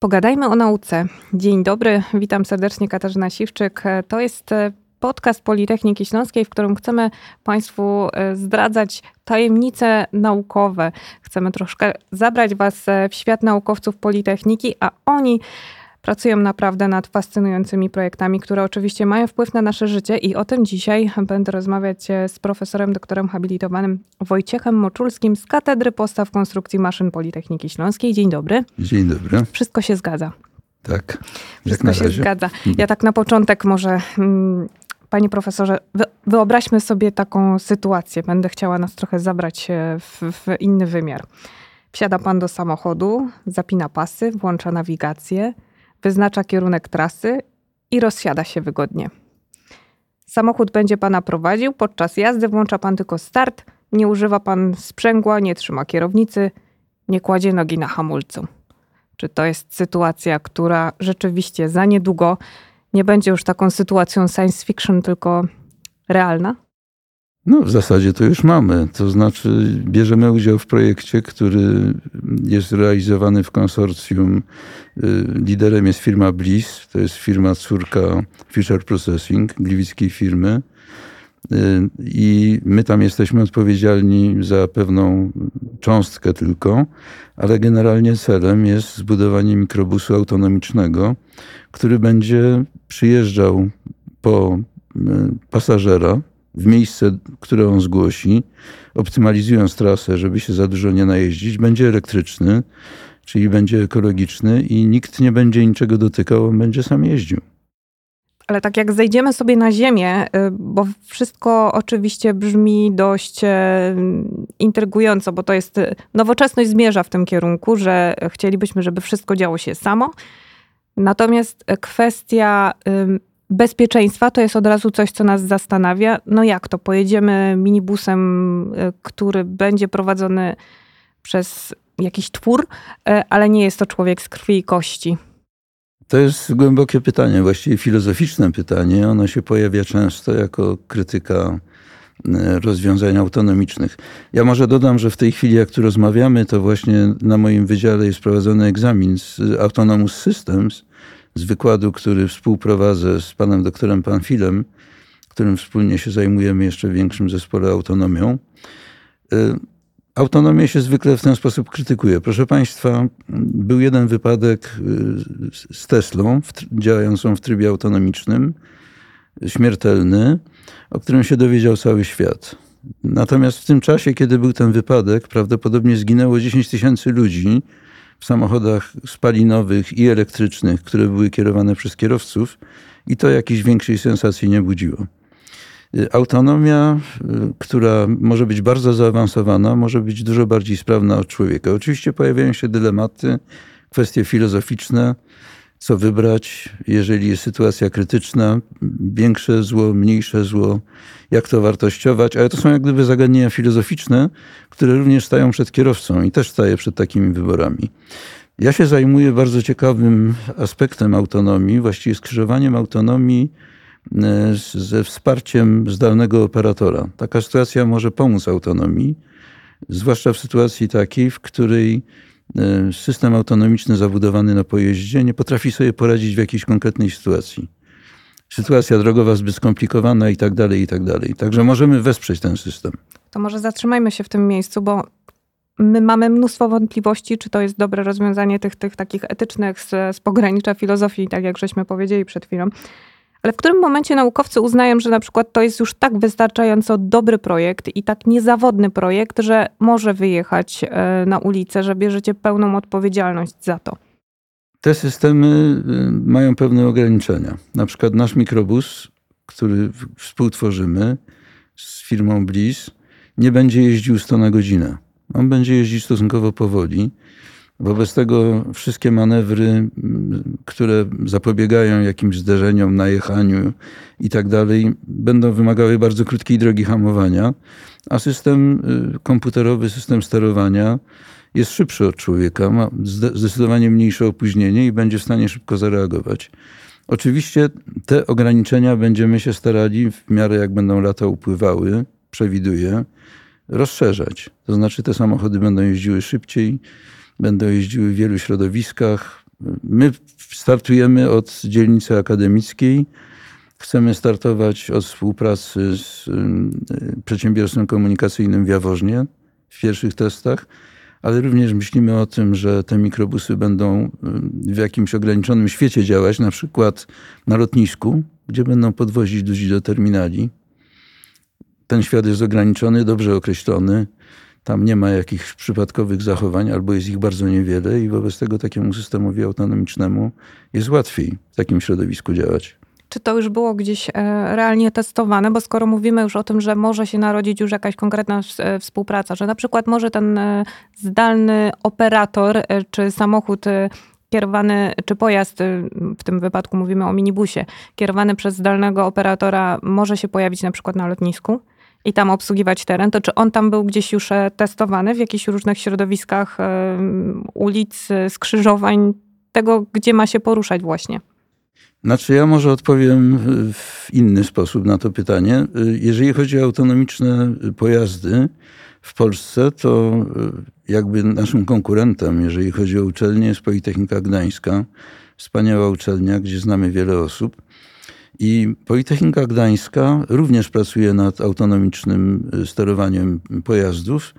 Pogadajmy o nauce. Dzień dobry, witam serdecznie Katarzyna Siwczyk. To jest e, podcast Politechniki Śląskiej, w którym chcemy Państwu e, zdradzać tajemnice naukowe. Chcemy troszkę zabrać Was e, w świat naukowców Politechniki, a oni pracują naprawdę nad fascynującymi projektami, które oczywiście mają wpływ na nasze życie i o tym dzisiaj będę rozmawiać e, z profesorem doktorem habilitowanym Wojciechem Moczulskim z Katedry Postaw Konstrukcji Maszyn Politechniki Śląskiej. Dzień dobry. Dzień dobry. Wszystko się zgadza. Tak. Wszystko się zgadza. Ja tak na początek może mm, Panie profesorze, wyobraźmy sobie taką sytuację. Będę chciała nas trochę zabrać e, w, w, inny wymiar. Wsiada pan do samochodu, zapina pasy, włącza nawigację, wyznacza kierunek trasy i rozsiada się wygodnie. Samochód będzie pana prowadził, podczas jazdy włącza pan tylko start, nie używa pan sprzęgła, nie trzyma kierownicy, nie kładzie nogi na hamulcu. Czy to jest sytuacja, która rzeczywiście za niedługo nie będzie już taką sytuacją science fiction, tylko realna? No, w zasadzie to już mamy. To znaczy, bierzemy udział w projekcie, który jest realizowany w konsorcjum. Y, liderem jest firma Bliss, to jest firma córka Future Processing, gliwickiej firmy. Y, I my tam jesteśmy odpowiedzialni za pewną cząstkę tylko, ale generalnie celem jest zbudowanie mikrobusu autonomicznego, który będzie przyjeżdżał po y, pasażera w miejsce, które on zgłosi, optymalizując trasę, żeby się za dużo nie najeździć, będzie elektryczny, czyli będzie ekologiczny i nikt nie będzie niczego dotykał, on będzie sam jeździł. Ale tak jak zejdziemy sobie na ziemię, y, bo wszystko oczywiście brzmi dość y, intrygująco, bo to jest y, nowoczesność zmierza w tym kierunku, że chcielibyśmy, żeby wszystko działo się samo. Natomiast kwestia bezpieczeństwa to jest od razu coś, co nas zastanawia. No jak to? Pojedziemy minibusem, który będzie prowadzony przez jakiś twór, ale nie jest to człowiek z krwi i kości. To jest głębokie pytanie, właściwie filozoficzne pytanie. Ono się pojawia często jako krytyka e, rozwiązań autonomicznych. Ja może dodam, że w tej chwili, jak tu rozmawiamy, to właśnie na moim wydziale jest prowadzony egzamin z Autonomous Systems, z wykładu, który współprowadzę z panem doktorem Panfilem, którym wspólnie się zajmujemy jeszcze w większym zespole autonomią. E, Autonomię się zwykle w ten sposób krytykuje. Proszę Państwa, był jeden wypadek y, z Teslą, działającą w trybie autonomicznym, śmiertelny, o którym się dowiedział cały świat. Natomiast w tym czasie, kiedy był ten wypadek, prawdopodobnie zginęło 10 tysięcy ludzi w samochodach spalinowych i elektrycznych, które były kierowane przez kierowców, i to jakiejś większej sensacji nie budziło. Y, autonomia, y, która może być bardzo zaawansowana, może być dużo bardziej sprawna od człowieka. Oczywiście pojawiają się dylematy, kwestie filozoficzne, co wybrać, jeżeli jest sytuacja krytyczna, większe zło, mniejsze zło, jak to wartościować, ale to są jak gdyby zagadnienia filozoficzne, które również stają przed kierowcą i też staje przed takimi wyborami. Ja się zajmuję bardzo ciekawym aspektem autonomii, właściwie skrzyżowaniem autonomii E, ze wsparciem zdalnego operatora. Taka sytuacja może pomóc autonomii, zwłaszcza w sytuacji takiej, w której system autonomiczny zabudowany na pojeździe nie potrafi sobie poradzić w jakiejś konkretnej sytuacji. Sytuacja drogowa zbyt skomplikowana i tak dalej, i tak dalej. Także możemy wesprzeć ten system. To może zatrzymajmy się w tym miejscu, bo my mamy mnóstwo wątpliwości, czy to jest dobre rozwiązanie tych, tych takich etycznych z, z pogranicza filozofii, tak jak żeśmy powiedzieli przed chwilą. Ale w którym momencie naukowcy uznają, że na przykład to jest już tak wystarczająco dobry projekt i tak niezawodny projekt, że może wyjechać e, na ulicę, że bierzecie pełną odpowiedzialność za to? Te systemy e, mają pewne ograniczenia. Na przykład nasz mikrobus, który współtworzymy z firmą Bliss, nie będzie jeździł 100 na godzinę. On będzie jeździć stosunkowo powoli. Wobec tego wszystkie manewry, które zapobiegają jakimś zderzeniom, najechaniu i tak dalej, będą wymagały bardzo krótkiej drogi hamowania, a system y, komputerowy, system sterowania jest szybszy od człowieka, ma zdecydowanie mniejsze opóźnienie i będzie w stanie szybko zareagować. Oczywiście te ograniczenia będziemy się starali w miarę jak będą lata upływały, przewiduję, rozszerzać. To znaczy te samochody będą jeździły szybciej, będą jeździły w wielu środowiskach, My startujemy od dzielnicy akademickiej. Chcemy startować od współpracy z przedsiębiorstwem komunikacyjnym w Jaworznie w pierwszych testach, ale również myślimy o tym, że te mikrobusy będą w jakimś ograniczonym świecie działać, na przykład na lotnisku, gdzie będą podwozić ludzi do terminali. Ten świat jest ograniczony, dobrze określony. Tam nie ma jakichś przypadkowych zachowań, albo jest ich bardzo niewiele, i wobec tego takiemu systemowi autonomicznemu jest łatwiej w takim środowisku działać. Czy to już było gdzieś e, realnie testowane? Bo skoro mówimy już o tym, że może się narodzić już jakaś konkretna e, współpraca, że na przykład może ten e, zdalny operator czy samochód kierowany, czy pojazd, w tym wypadku mówimy o minibusie, kierowany przez zdalnego operatora może się pojawić na przykład na lotnisku? I tam obsługiwać teren, to czy on tam był gdzieś już testowany w jakichś różnych środowiskach ulic, skrzyżowań, tego, gdzie ma się poruszać właśnie? Znaczy, ja może odpowiem w inny sposób na to pytanie. Jeżeli chodzi o autonomiczne pojazdy w Polsce, to jakby naszym konkurentem, jeżeli chodzi o uczelnię, jest Politechnika Gdańska. Wspaniała uczelnia, gdzie znamy wiele osób. I Politechnika Gdańska również pracuje nad autonomicznym sterowaniem pojazdów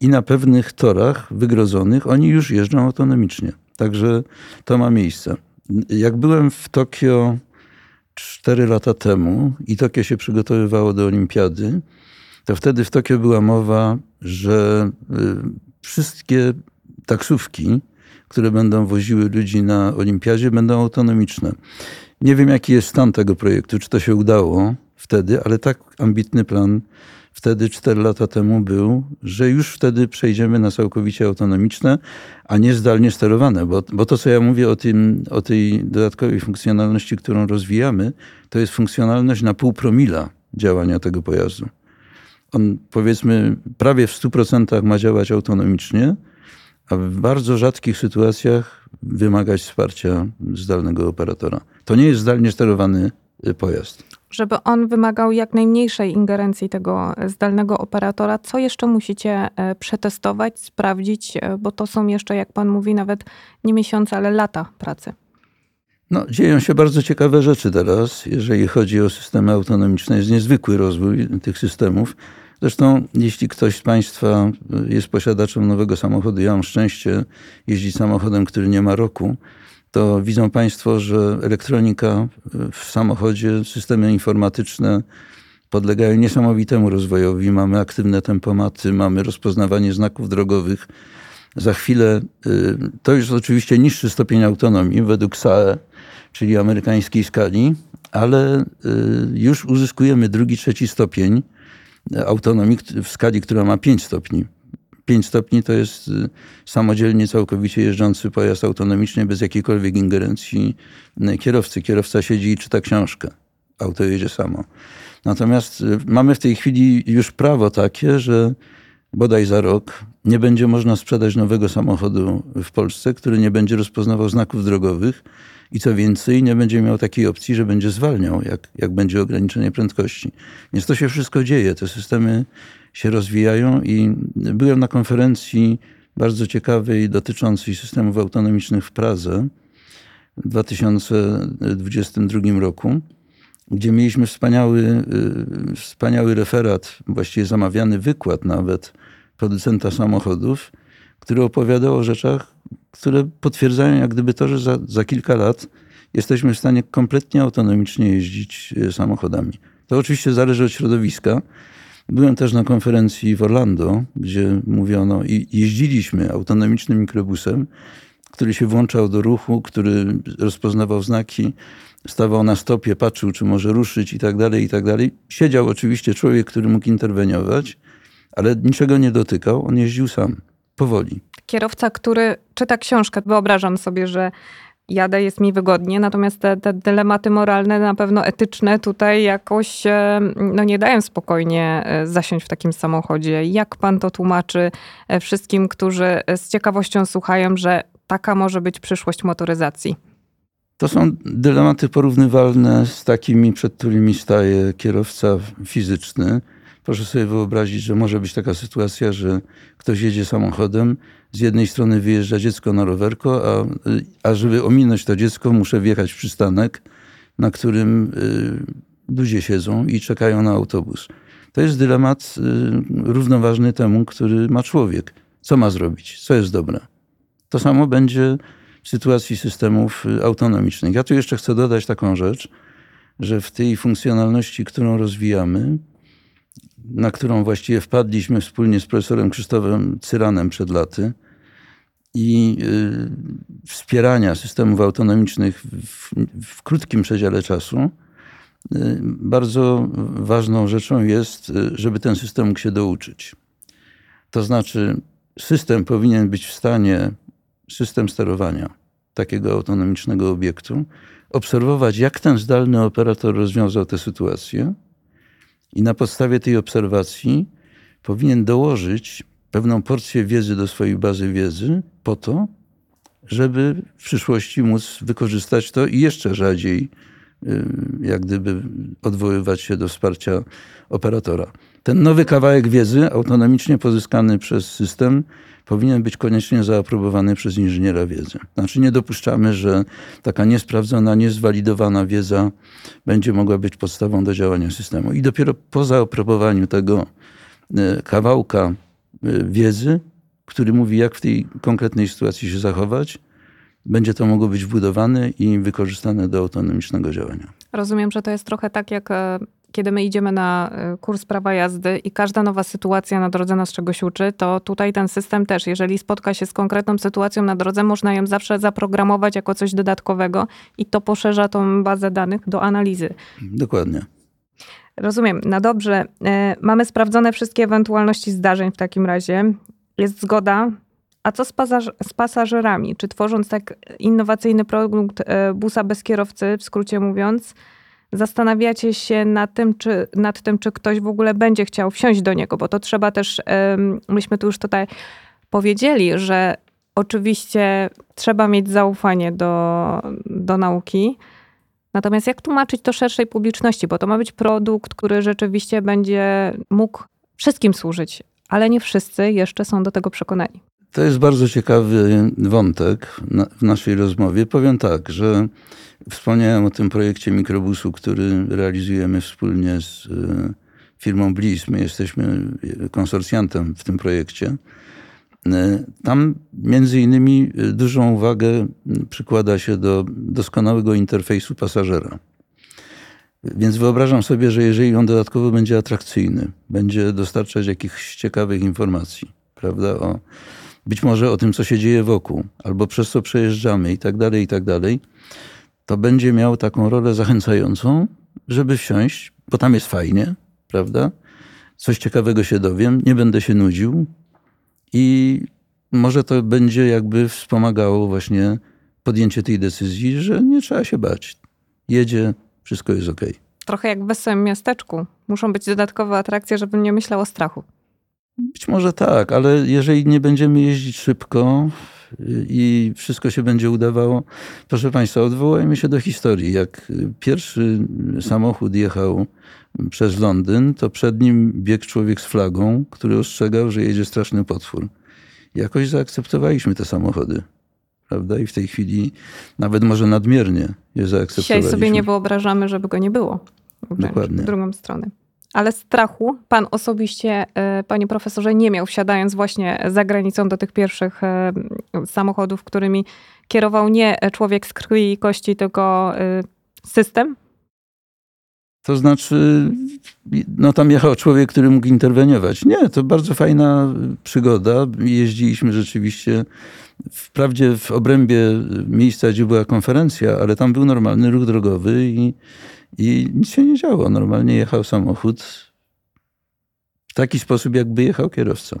i na pewnych torach wygrodzonych oni już jeżdżą autonomicznie. Także to ma miejsce. Jak byłem w Tokio 4 lata temu i Tokio się przygotowywało do olimpiady, to wtedy w Tokio była mowa, że y, wszystkie taksówki, które będą woziły ludzi na olimpiadzie, będą autonomiczne. Nie wiem, jaki jest stan tego projektu, czy to się udało wtedy, ale tak ambitny plan wtedy, 4 lata temu, był, że już wtedy przejdziemy na całkowicie autonomiczne, a nie zdalnie sterowane. Bo, bo to, co ja mówię o, tym, o tej dodatkowej funkcjonalności, którą rozwijamy, to jest funkcjonalność na pół promila działania tego pojazdu. On powiedzmy prawie w 100% ma działać autonomicznie, a w bardzo rzadkich sytuacjach wymagać wsparcia zdalnego operatora. To nie jest zdalnie sterowany y, pojazd żeby on wymagał jak najmniejszej ingerencji tego zdalnego operatora. Co jeszcze musicie e, przetestować, sprawdzić, bo to są jeszcze, jak pan mówi, nawet nie miesiące, ale lata pracy. No, dzieją się bardzo ciekawe rzeczy teraz, jeżeli chodzi o systemy autonomiczne. Jest niezwykły rozwój tych systemów. Zresztą, jeśli ktoś z Państwa jest posiadaczem nowego samochodu, ja mam szczęście jeździć samochodem, który nie ma roku, to widzą Państwo, że elektronika w samochodzie, systemy informatyczne podlegają niesamowitemu rozwojowi. Mamy aktywne tempomaty, mamy rozpoznawanie znaków drogowych. Za chwilę, y, to już oczywiście niższy stopień autonomii według SAE, czyli amerykańskiej skali, ale y, już uzyskujemy drugi, trzeci stopień autonomii w skali, która ma 5 stopni. 5 stopni to jest y, samodzielnie całkowicie jeżdżący pojazd autonomiczny bez jakiejkolwiek ingerencji y, kierowcy. Kierowca siedzi i czyta książkę. Auto jedzie samo. Natomiast y, mamy w tej chwili już prawo takie, że bodaj za rok nie będzie można sprzedać nowego samochodu w Polsce, który nie będzie rozpoznawał znaków drogowych i co więcej, nie będzie miał takiej opcji, że będzie zwalniał, jak, jak będzie ograniczenie prędkości. Więc to się wszystko dzieje. Te systemy się rozwijają i byłem na konferencji bardzo ciekawej dotyczącej systemów autonomicznych w Pradze w 2022 roku, gdzie mieliśmy wspaniały, y, wspaniały referat, właściwie zamawiany wykład nawet producenta samochodów, który opowiadał o rzeczach, które potwierdzają jak gdyby to, że za, za kilka lat jesteśmy w stanie kompletnie autonomicznie jeździć y, samochodami. To oczywiście zależy od środowiska, Byłem też na konferencji w Orlando, gdzie mówiono i jeździliśmy autonomicznym mikrobusem, który się włączał do ruchu, który rozpoznawał znaki, stawał na stopie, patrzył, czy może ruszyć i tak dalej, i tak dalej. Siedział oczywiście człowiek, który mógł interweniować, ale niczego nie dotykał, on jeździł sam, powoli. Kierowca, który czyta książkę, wyobrażam sobie, że jadę, jest mi wygodnie, natomiast te, te dylematy moralne, na pewno etyczne tutaj jakoś e, no, nie dają spokojnie e, zasiąść w takim samochodzie. Jak pan to tłumaczy e, wszystkim, którzy z ciekawością słuchają, że taka może być przyszłość motoryzacji? To są dylematy porównywalne z takimi, przed którymi staje kierowca fizyczny, Proszę sobie wyobrazić, że może być taka sytuacja, że ktoś jedzie samochodem, z jednej strony wyjeżdża dziecko na rowerko, a, a żeby ominąć to dziecko, muszę wjechać w przystanek, na którym y, ludzie siedzą i czekają na autobus. To jest dylemat y, równoważny temu, który ma człowiek. Co ma zrobić? Co jest dobre? To samo będzie w sytuacji systemów y, autonomicznych. Ja tu jeszcze chcę dodać taką rzecz, że w tej funkcjonalności, którą rozwijamy, na którą właściwie wpadliśmy wspólnie z profesorem Krzysztofem Cyranem przed laty i y, wspierania systemów autonomicznych w, w krótkim przedziale czasu, y, bardzo ważną rzeczą jest, żeby ten system mógł się douczyć. To znaczy, system powinien być w stanie, system sterowania takiego autonomicznego obiektu, obserwować, jak ten zdalny operator rozwiązał tę sytuację i na podstawie tej obserwacji powinien dołożyć pewną porcję wiedzy do swojej bazy wiedzy po to, żeby w przyszłości móc wykorzystać to i jeszcze rzadziej, y, jak gdyby odwoływać się do wsparcia operatora. Ten nowy kawałek wiedzy, autonomicznie pozyskany przez system, powinien być koniecznie zaaprobowany przez inżyniera wiedzy. Znaczy nie dopuszczamy, że taka niesprawdzona, niezwalidowana wiedza będzie mogła być podstawą do działania systemu. I dopiero po zaaprobowaniu tego e, kawałka e, wiedzy, który mówi, jak w tej konkretnej sytuacji się zachować, będzie to mogło być wbudowane i wykorzystane do autonomicznego działania. Rozumiem, że to jest trochę tak jak e, kiedy my idziemy na y, kurs prawa jazdy i każda nowa sytuacja na drodze nas czegoś uczy, to tutaj ten system też, jeżeli spotka się z konkretną sytuacją na drodze, można ją zawsze zaprogramować jako coś dodatkowego i to poszerza tą bazę danych do analizy. Dokładnie. Rozumiem. No dobrze. E, mamy sprawdzone wszystkie ewentualności zdarzeń w takim razie. Jest zgoda. A co z, pasaż z pasażerami? Czy tworząc tak innowacyjny produkt e, busa bez kierowcy, w skrócie mówiąc, zastanawiacie się nad tym, czy, nad tym, czy ktoś w ogóle będzie chciał wsiąść do niego, bo to trzeba też, myśmy tu już tutaj powiedzieli, że oczywiście trzeba mieć zaufanie do, do nauki. Natomiast jak tłumaczyć to szerszej publiczności, bo to ma być produkt, który rzeczywiście będzie mógł wszystkim służyć, ale nie wszyscy jeszcze są do tego przekonani. To jest bardzo ciekawy wątek w naszej rozmowie. Powiem tak, że Wspomniałem o tym projekcie mikrobusu, który realizujemy wspólnie z e, firmą Bliss. My jesteśmy konsorcjantem w tym projekcie. E, tam między innymi e, dużą uwagę przykłada się do doskonałego interfejsu pasażera. Więc wyobrażam sobie, że jeżeli on dodatkowo będzie atrakcyjny, będzie dostarczać jakichś ciekawych informacji, prawda, o, być może o tym, co się dzieje wokół, albo przez co przejeżdżamy i tak dalej, i tak dalej, to będzie miał taką rolę zachęcającą, żeby wsiąść, bo tam jest fajnie, prawda? Coś ciekawego się dowiem, nie będę się nudził i może to będzie jakby wspomagało właśnie podjęcie tej decyzji, że nie trzeba się bać. Jedzie, wszystko jest ok. Trochę jak w wesołym miasteczku. Muszą być dodatkowe atrakcje, żebym nie myślał o strachu. Być może tak, ale jeżeli nie będziemy jeździć szybko, i wszystko się będzie udawało. Proszę Państwa, odwołajmy się do historii. Jak pierwszy samochód jechał przez Londyn, to przed nim biegł człowiek z flagą, który ostrzegał, że jedzie straszny potwór. Jakoś zaakceptowaliśmy te samochody. Prawda? I w tej chwili nawet może nadmiernie je zaakceptowaliśmy. Dzisiaj sobie nie wyobrażamy, żeby go nie było. Dokładnie. W drugą stronę. Ale strachu pan osobiście, e, panie profesorze, nie miał, wsiadając właśnie za granicą do tych pierwszych e, samochodów, którymi kierował nie człowiek z krwi i kości, tylko e, system? To znaczy, no tam jechał człowiek, który mógł interweniować. Nie, to bardzo fajna przygoda. Jeździliśmy rzeczywiście, wprawdzie w obrębie miejsca, gdzie była konferencja, ale tam był normalny ruch drogowy i i nic się nie działo. Normalnie jechał samochód w taki sposób, jakby jechał kierowca.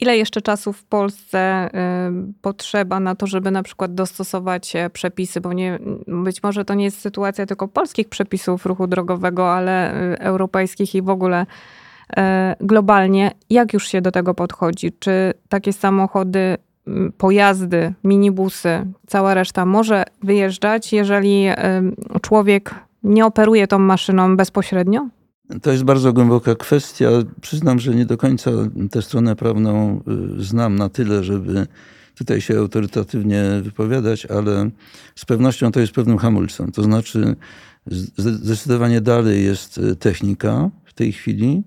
Ile jeszcze czasu w Polsce y, potrzeba na to, żeby na przykład dostosować e, przepisy, bo nie, być może to nie jest sytuacja tylko polskich przepisów ruchu drogowego, ale y, europejskich i w ogóle e, globalnie. Jak już się do tego podchodzi? Czy takie samochody, pojazdy, minibusy, cała reszta może wyjeżdżać, jeżeli człowiek nie operuje tą maszyną bezpośrednio? To jest bardzo głęboka kwestia. Przyznam, że nie do końca tę stronę prawną y, znam na tyle, żeby tutaj się autorytatywnie wypowiadać, ale z pewnością to jest pewnym hamulcem. To znaczy, zdecydowanie dalej jest y, technika w tej chwili,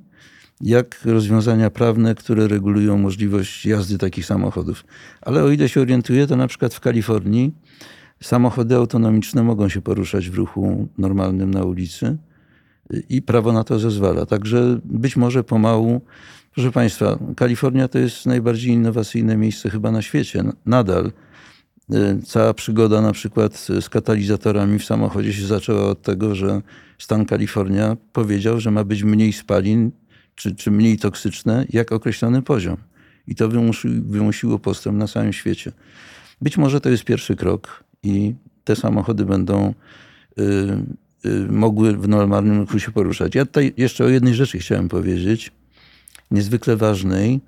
jak rozwiązania prawne, które regulują możliwość jazdy takich samochodów. Ale o ile się orientuję, to na przykład w Kalifornii samochody autonomiczne mogą się poruszać w ruchu normalnym na ulicy i prawo na to zezwala. Także być może pomału, proszę Państwa, Kalifornia to jest najbardziej innowacyjne miejsce chyba na świecie. Nadal y, cała przygoda na przykład z katalizatorami w samochodzie się zaczęła od tego, że stan Kalifornia powiedział, że ma być mniej spalin czy, czy mniej toksyczne, jak określony poziom. I to wymusi, wymusiło postęp na całym świecie. Być może to jest pierwszy krok i te samochody będą y, y, mogły w normalnym ruchu się poruszać. Ja tutaj jeszcze o jednej rzeczy chciałem powiedzieć, niezwykle ważnej,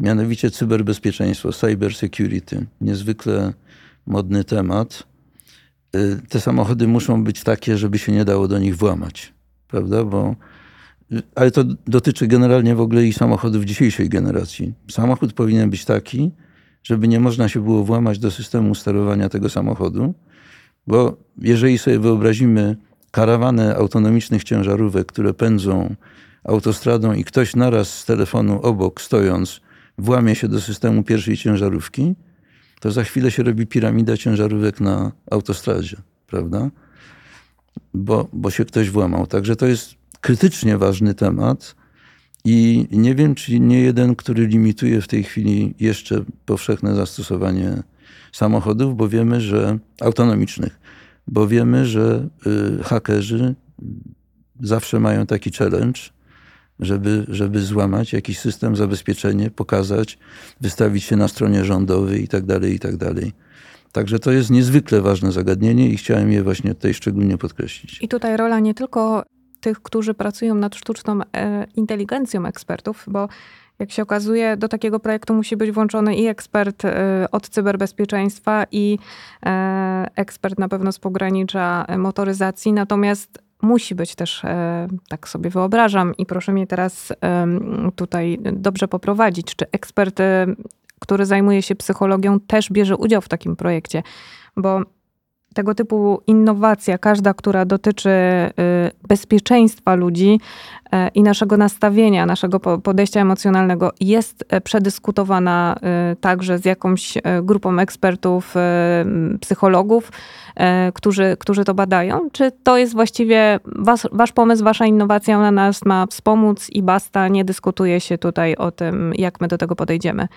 mianowicie cyberbezpieczeństwo, cyber security. Niezwykle modny temat. Y, te samochody muszą być takie, żeby się nie dało do nich włamać, prawda? Bo ale to dotyczy generalnie w ogóle i samochodów dzisiejszej generacji. Samochód powinien być taki, żeby nie można się było włamać do systemu sterowania tego samochodu, bo jeżeli sobie wyobrazimy karawanę autonomicznych ciężarówek, które pędzą autostradą i ktoś naraz z telefonu obok stojąc włamie się do systemu pierwszej ciężarówki, to za chwilę się robi piramida ciężarówek na autostradzie, prawda? Bo, bo się ktoś włamał. Także to jest krytycznie ważny temat i nie wiem, czy nie jeden, który limituje w tej chwili jeszcze powszechne zastosowanie samochodów, bo wiemy, że autonomicznych, bo wiemy, że y, hakerzy zawsze mają taki challenge, żeby, żeby złamać jakiś system, zabezpieczenie, pokazać, wystawić się na stronie rządowej i tak dalej, i tak dalej. Także to jest niezwykle ważne zagadnienie i chciałem je właśnie tutaj szczególnie podkreślić. I tutaj rola nie tylko tych, którzy pracują nad sztuczną e, inteligencją ekspertów, bo jak się okazuje, do takiego projektu musi być włączony i ekspert e, od cyberbezpieczeństwa, i e, ekspert na pewno z pogranicza motoryzacji. Natomiast musi być też, tak sobie wyobrażam, i proszę mnie teraz tutaj dobrze poprowadzić, czy ekspert, który zajmuje się psychologią, też bierze udział w takim projekcie, bo tego typu innowacja, każda, która dotyczy y, bezpieczeństwa ludzi y, i naszego nastawienia, naszego podejścia emocjonalnego, jest e, przedyskutowana y, także z jakąś e, grupą ekspertów, psychologów, e, którzy, którzy to badają? Czy to jest właściwie was, wasz pomysł, wasza innowacja, ona nas ma wspomóc i basta, nie dyskutuje się tutaj o tym, jak my do tego podejdziemy?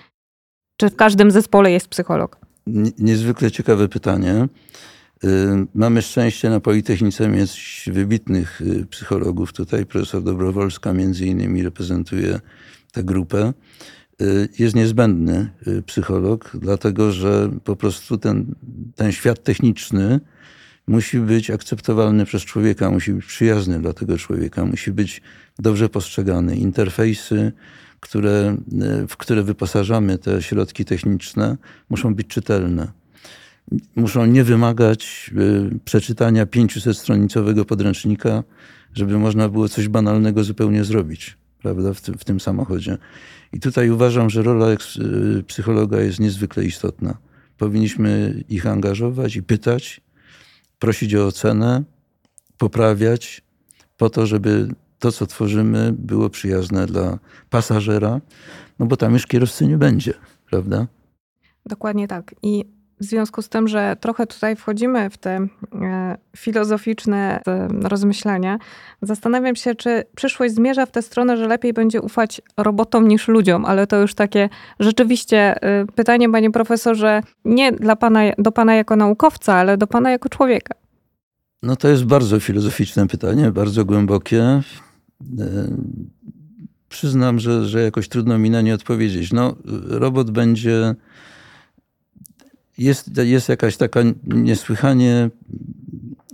Czy w każdym zespole jest psycholog? Niezwykle ciekawe pytanie. Y, mamy szczęście na Politechnice mieć wybitnych y, psychologów. Tutaj profesor Dobrowolska między innymi reprezentuje tę grupę. Y, jest niezbędny psycholog, dlatego że po prostu ten, ten świat techniczny musi być akceptowalny przez człowieka, musi być przyjazny dla tego człowieka, musi być dobrze postrzegany. Interfejsy, które, w które wyposażamy te środki techniczne, muszą być czytelne muszą nie wymagać y, przeczytania 500-stronicowego podręcznika, żeby można było coś banalnego zupełnie zrobić prawda, w, tym, w tym samochodzie. I tutaj uważam, że rola y, psychologa jest niezwykle istotna. Powinniśmy ich angażować i pytać, prosić o ocenę, poprawiać, po to, żeby to, co tworzymy, było przyjazne dla pasażera, no bo tam już kierowcy nie będzie, prawda? Dokładnie tak. I w związku z tym, że trochę tutaj wchodzimy w te e, filozoficzne e, rozmyślania, zastanawiam się, czy przyszłość zmierza w tę stronę, że lepiej będzie ufać robotom niż ludziom, ale to już takie rzeczywiście e, pytanie, panie profesorze, nie dla pana, do pana jako naukowca, ale do pana jako człowieka. No to jest bardzo filozoficzne pytanie, bardzo głębokie. Przyznam, że, że jakoś trudno mi na nie odpowiedzieć. No, robot będzie jest, jest jakaś taka niesłychanie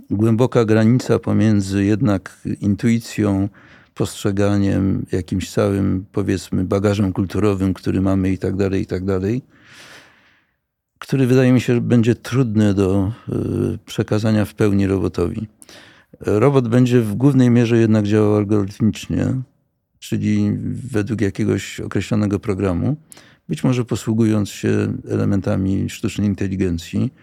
głęboka granica pomiędzy jednak intuicją, postrzeganiem, jakimś całym, powiedzmy, bagażem kulturowym, który mamy i tak dalej, i tak dalej, który wydaje mi się, że będzie trudny do y, przekazania w pełni robotowi. Robot będzie w głównej mierze jednak działał algorytmicznie, czyli według jakiegoś określonego programu, być może posługując się elementami sztucznej inteligencji,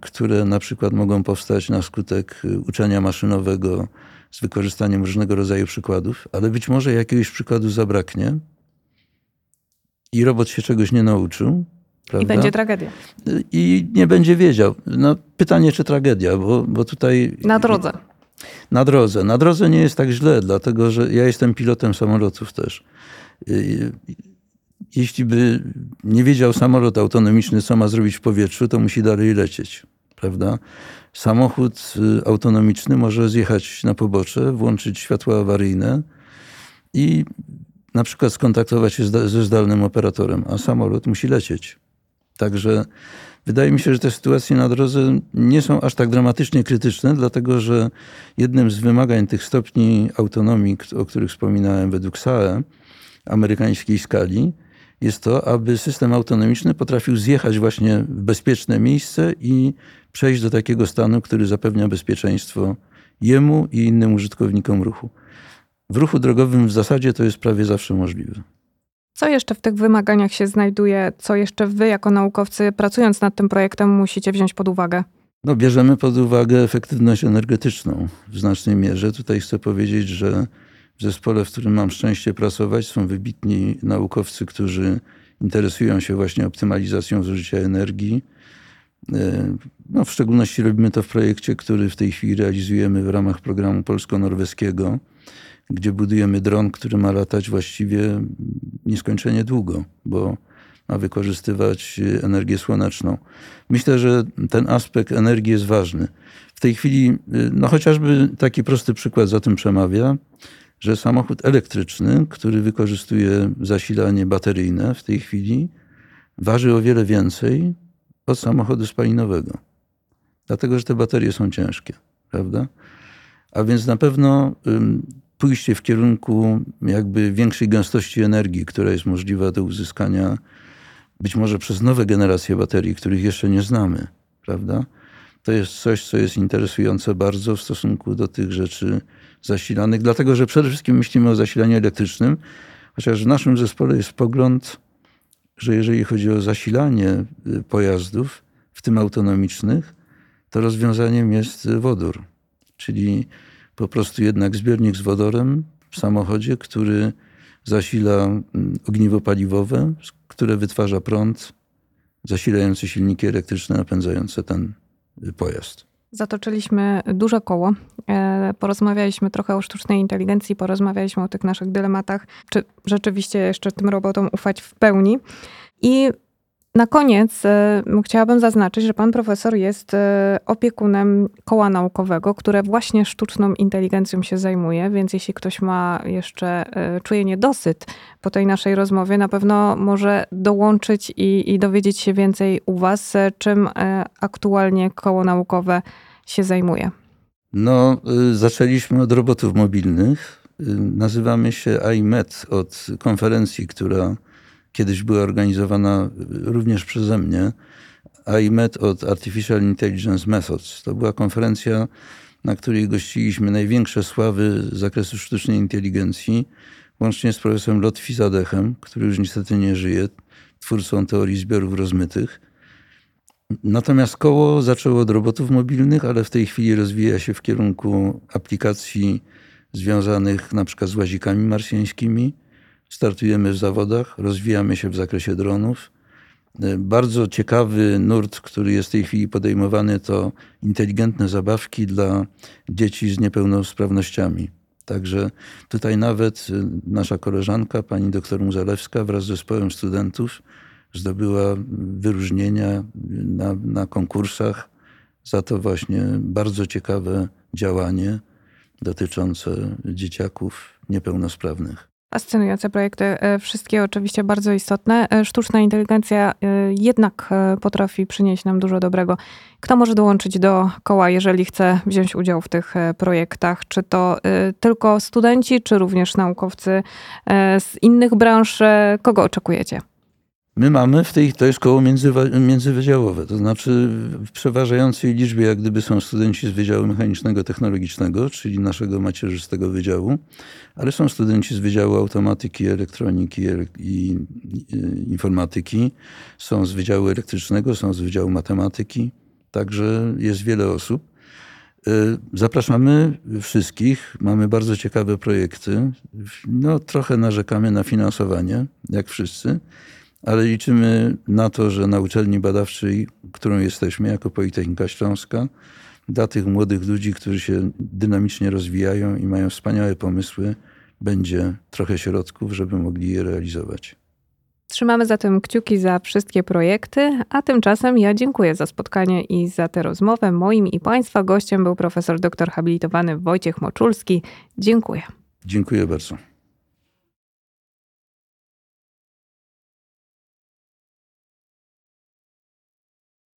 które na przykład mogą powstać na skutek uczenia maszynowego z wykorzystaniem różnego rodzaju przykładów, ale być może jakiegoś przykładu zabraknie i robot się czegoś nie nauczył. Prawda? I będzie tragedia. I nie będzie wiedział. No, pytanie, czy tragedia, bo, bo tutaj. Na drodze. Na drodze. Na drodze nie jest tak źle, dlatego że ja jestem pilotem samolotów też. Jeśli by nie wiedział samolot autonomiczny, co ma zrobić w powietrzu, to musi dalej lecieć. Prawda? Samochód y, autonomiczny może zjechać na pobocze, włączyć światła awaryjne i na przykład skontaktować się ze zdalnym operatorem, a samolot musi lecieć. Także wydaje mi się, że te sytuacje na drodze nie są aż tak dramatycznie krytyczne, dlatego że jednym z wymagań tych stopni autonomii, o których wspominałem według SAE, amerykańskiej skali, jest to, aby system autonomiczny potrafił zjechać właśnie w bezpieczne miejsce i przejść do takiego stanu, który zapewnia bezpieczeństwo jemu i innym użytkownikom ruchu. W ruchu drogowym w zasadzie to jest prawie zawsze możliwe. Co jeszcze w tych wymaganiach się znajduje? Co jeszcze wy, jako naukowcy, pracując nad tym projektem, musicie wziąć pod uwagę? No, bierzemy pod uwagę efektywność energetyczną w znacznej mierze. Tutaj chcę powiedzieć, że w zespole, w którym mam szczęście pracować, są wybitni naukowcy, którzy interesują się właśnie optymalizacją zużycia energii. E, no, w szczególności robimy to w projekcie, który w tej chwili realizujemy w ramach programu polsko-norweskiego gdzie budujemy dron, który ma latać właściwie nieskończenie długo, bo ma wykorzystywać energię słoneczną. Myślę, że ten aspekt energii jest ważny. W tej chwili, no chociażby taki prosty przykład za tym przemawia, że samochód elektryczny, który wykorzystuje zasilanie bateryjne w tej chwili, waży o wiele więcej od samochodu spalinowego. Dlatego, że te baterie są ciężkie, prawda? A więc na pewno pójście w kierunku jakby większej gęstości energii, która jest możliwa do uzyskania być może przez nowe generacje baterii, których jeszcze nie znamy, prawda? To jest coś, co jest interesujące bardzo w stosunku do tych rzeczy zasilanych, dlatego że przede wszystkim myślimy o zasilaniu elektrycznym, chociaż w naszym zespole jest pogląd, że jeżeli chodzi o zasilanie y, pojazdów, w tym autonomicznych, to rozwiązaniem jest wodór, czyli po prostu jednak zbiornik z wodorem w samochodzie, który zasila mm, ogniwo paliwowe, które wytwarza prąd zasilający silniki elektryczne napędzające ten y, pojazd. Zatoczyliśmy duże koło. E, porozmawialiśmy trochę o sztucznej inteligencji, porozmawialiśmy o tych naszych dylematach, czy rzeczywiście jeszcze tym robotom ufać w pełni. I na koniec e, chciałabym zaznaczyć, że pan profesor jest e, opiekunem koła naukowego, które właśnie sztuczną inteligencją się zajmuje, więc jeśli ktoś ma jeszcze, e, czuje niedosyt po tej naszej rozmowie, na pewno może dołączyć i, i dowiedzieć się więcej u was, czym aktualnie koło naukowe się zajmuje. No, zaczęliśmy od robotów mobilnych. Nazywamy się IMET od konferencji, która kiedyś była organizowana również przeze mnie, AIMET od Artificial Intelligence Methods. To była konferencja, na której gościliśmy największe sławy z zakresu sztucznej inteligencji, łącznie z profesorem Lotfi Zadechem, który już niestety nie żyje, twórcą teorii zbiorów rozmytych. Natomiast koło zaczęło od robotów mobilnych, ale w tej chwili rozwija się w kierunku aplikacji związanych na przykład z łazikami marsjańskimi, startujemy w zawodach, rozwijamy się w zakresie dronów. E, bardzo ciekawy nurt, który jest w tej chwili podejmowany, to inteligentne zabawki dla dzieci z niepełnosprawnościami. Także tutaj nawet e, nasza koleżanka, pani doktor Muzalewska wraz z zespołem studentów zdobyła wyróżnienia na, na konkursach za to właśnie bardzo ciekawe działanie dotyczące dzieciaków niepełnosprawnych. Fascynujące projekty, e, wszystkie oczywiście bardzo istotne. E, sztuczna inteligencja e, jednak potrafi przynieść nam dużo dobrego. Kto może dołączyć do koła, jeżeli chce wziąć udział w tych projektach? Czy to tylko studenci, czy również naukowcy z innych branż? Kogo oczekujecie? My mamy w tej, to jest koło między, międzywydziałowe, to znaczy w przeważającej liczbie jak gdyby są studenci z Wydziału Mechanicznego Technologicznego, czyli naszego macierzystego wydziału, ale są studenci z Wydziału Automatyki, Elektroniki i Informatyki, są z Wydziału Elektrycznego, są z Wydziału Matematyki, także jest wiele osób. Y, zapraszamy wszystkich. Mamy bardzo ciekawe projekty. No, trochę narzekamy na finansowanie, jak wszyscy, ale liczymy na to, że na uczelni badawczej, którą jesteśmy jako Politechnika Śląska, dla tych młodych ludzi, którzy się dynamicznie rozwijają i mają wspaniałe pomysły, będzie trochę środków, żeby mogli je realizować. Trzymamy zatem kciuki za wszystkie projekty, a tymczasem ja dziękuję za spotkanie i za tę rozmowę. Moim i Państwa gościem był profesor doktor habilitowany Wojciech Moczulski. Dziękuję. Dziękuję bardzo.